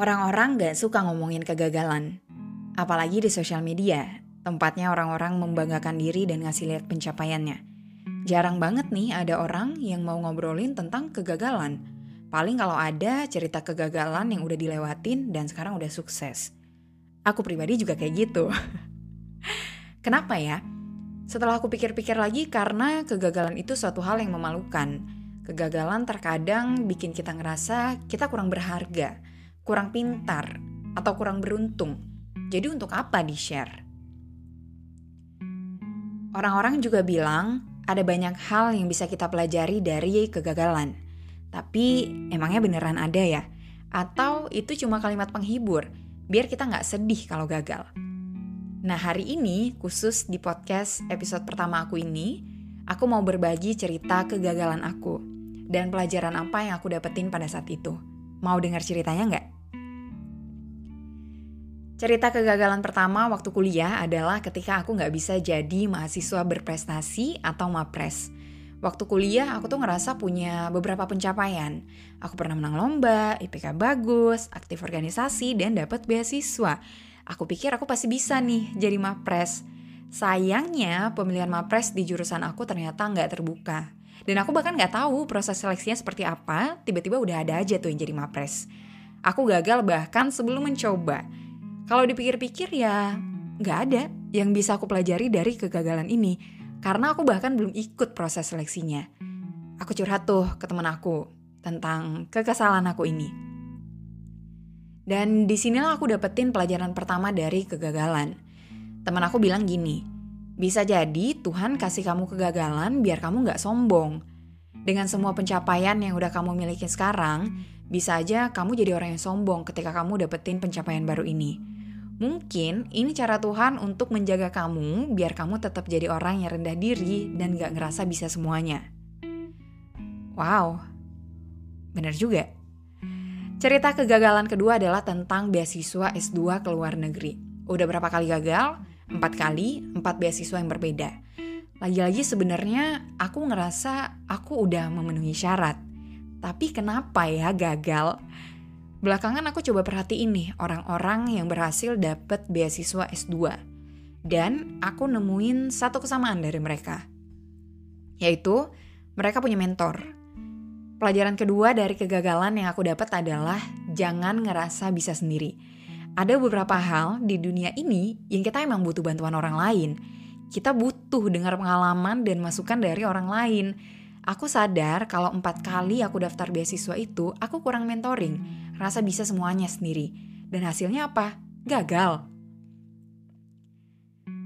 Orang-orang gak suka ngomongin kegagalan. Apalagi di sosial media, tempatnya orang-orang membanggakan diri dan ngasih lihat pencapaiannya. Jarang banget nih ada orang yang mau ngobrolin tentang kegagalan. Paling kalau ada cerita kegagalan yang udah dilewatin dan sekarang udah sukses. Aku pribadi juga kayak gitu. Kenapa ya? Setelah aku pikir-pikir lagi karena kegagalan itu suatu hal yang memalukan. Kegagalan terkadang bikin kita ngerasa kita kurang berharga kurang pintar, atau kurang beruntung. Jadi untuk apa di-share? Orang-orang juga bilang ada banyak hal yang bisa kita pelajari dari kegagalan. Tapi emangnya beneran ada ya? Atau itu cuma kalimat penghibur, biar kita nggak sedih kalau gagal. Nah hari ini, khusus di podcast episode pertama aku ini, aku mau berbagi cerita kegagalan aku dan pelajaran apa yang aku dapetin pada saat itu. Mau dengar ceritanya nggak? Cerita kegagalan pertama waktu kuliah adalah ketika aku nggak bisa jadi mahasiswa berprestasi atau mapres. Waktu kuliah aku tuh ngerasa punya beberapa pencapaian. Aku pernah menang lomba, IPK bagus, aktif organisasi, dan dapat beasiswa. Aku pikir aku pasti bisa nih jadi mapres. Sayangnya pemilihan mapres di jurusan aku ternyata nggak terbuka. Dan aku bahkan nggak tahu proses seleksinya seperti apa, tiba-tiba udah ada aja tuh yang jadi mapres. Aku gagal bahkan sebelum mencoba kalau dipikir-pikir ya nggak ada yang bisa aku pelajari dari kegagalan ini karena aku bahkan belum ikut proses seleksinya. Aku curhat tuh ke teman aku tentang kekesalan aku ini. Dan di sinilah aku dapetin pelajaran pertama dari kegagalan. Teman aku bilang gini, bisa jadi Tuhan kasih kamu kegagalan biar kamu nggak sombong. Dengan semua pencapaian yang udah kamu miliki sekarang, bisa aja kamu jadi orang yang sombong ketika kamu dapetin pencapaian baru ini. Mungkin ini cara Tuhan untuk menjaga kamu biar kamu tetap jadi orang yang rendah diri dan gak ngerasa bisa semuanya. Wow, bener juga. Cerita kegagalan kedua adalah tentang beasiswa S2 ke luar negeri. Udah berapa kali gagal? Empat kali, empat beasiswa yang berbeda. Lagi-lagi sebenarnya aku ngerasa aku udah memenuhi syarat. Tapi kenapa ya gagal? Belakangan aku coba perhatiin nih orang-orang yang berhasil dapat beasiswa S2. Dan aku nemuin satu kesamaan dari mereka. Yaitu mereka punya mentor. Pelajaran kedua dari kegagalan yang aku dapat adalah jangan ngerasa bisa sendiri. Ada beberapa hal di dunia ini yang kita emang butuh bantuan orang lain. Kita butuh dengar pengalaman dan masukan dari orang lain Aku sadar kalau empat kali aku daftar beasiswa itu, aku kurang mentoring, rasa bisa semuanya sendiri. Dan hasilnya apa? Gagal.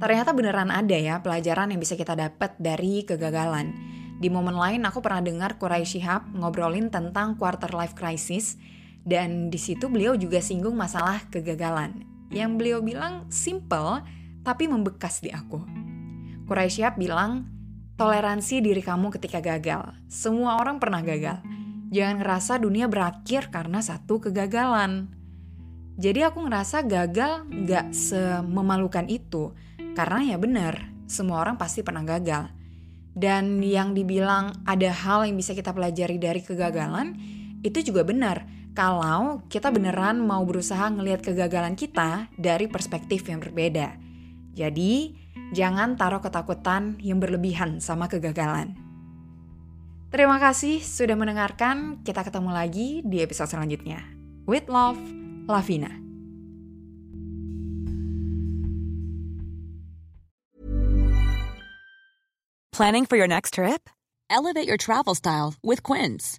Ternyata beneran ada ya pelajaran yang bisa kita dapat dari kegagalan. Di momen lain aku pernah dengar Kurai Shihab ngobrolin tentang quarter life crisis dan di situ beliau juga singgung masalah kegagalan. Yang beliau bilang simple tapi membekas di aku. Kurai Shihab bilang, Toleransi diri kamu ketika gagal. Semua orang pernah gagal. Jangan ngerasa dunia berakhir karena satu kegagalan. Jadi aku ngerasa gagal gak sememalukan itu. Karena ya benar, semua orang pasti pernah gagal. Dan yang dibilang ada hal yang bisa kita pelajari dari kegagalan, itu juga benar. Kalau kita beneran mau berusaha ngelihat kegagalan kita dari perspektif yang berbeda. Jadi, jangan taruh ketakutan yang berlebihan sama kegagalan. Terima kasih sudah mendengarkan. Kita ketemu lagi di episode selanjutnya. With love, Lavina. Planning for your next trip? Elevate your travel style with Quince.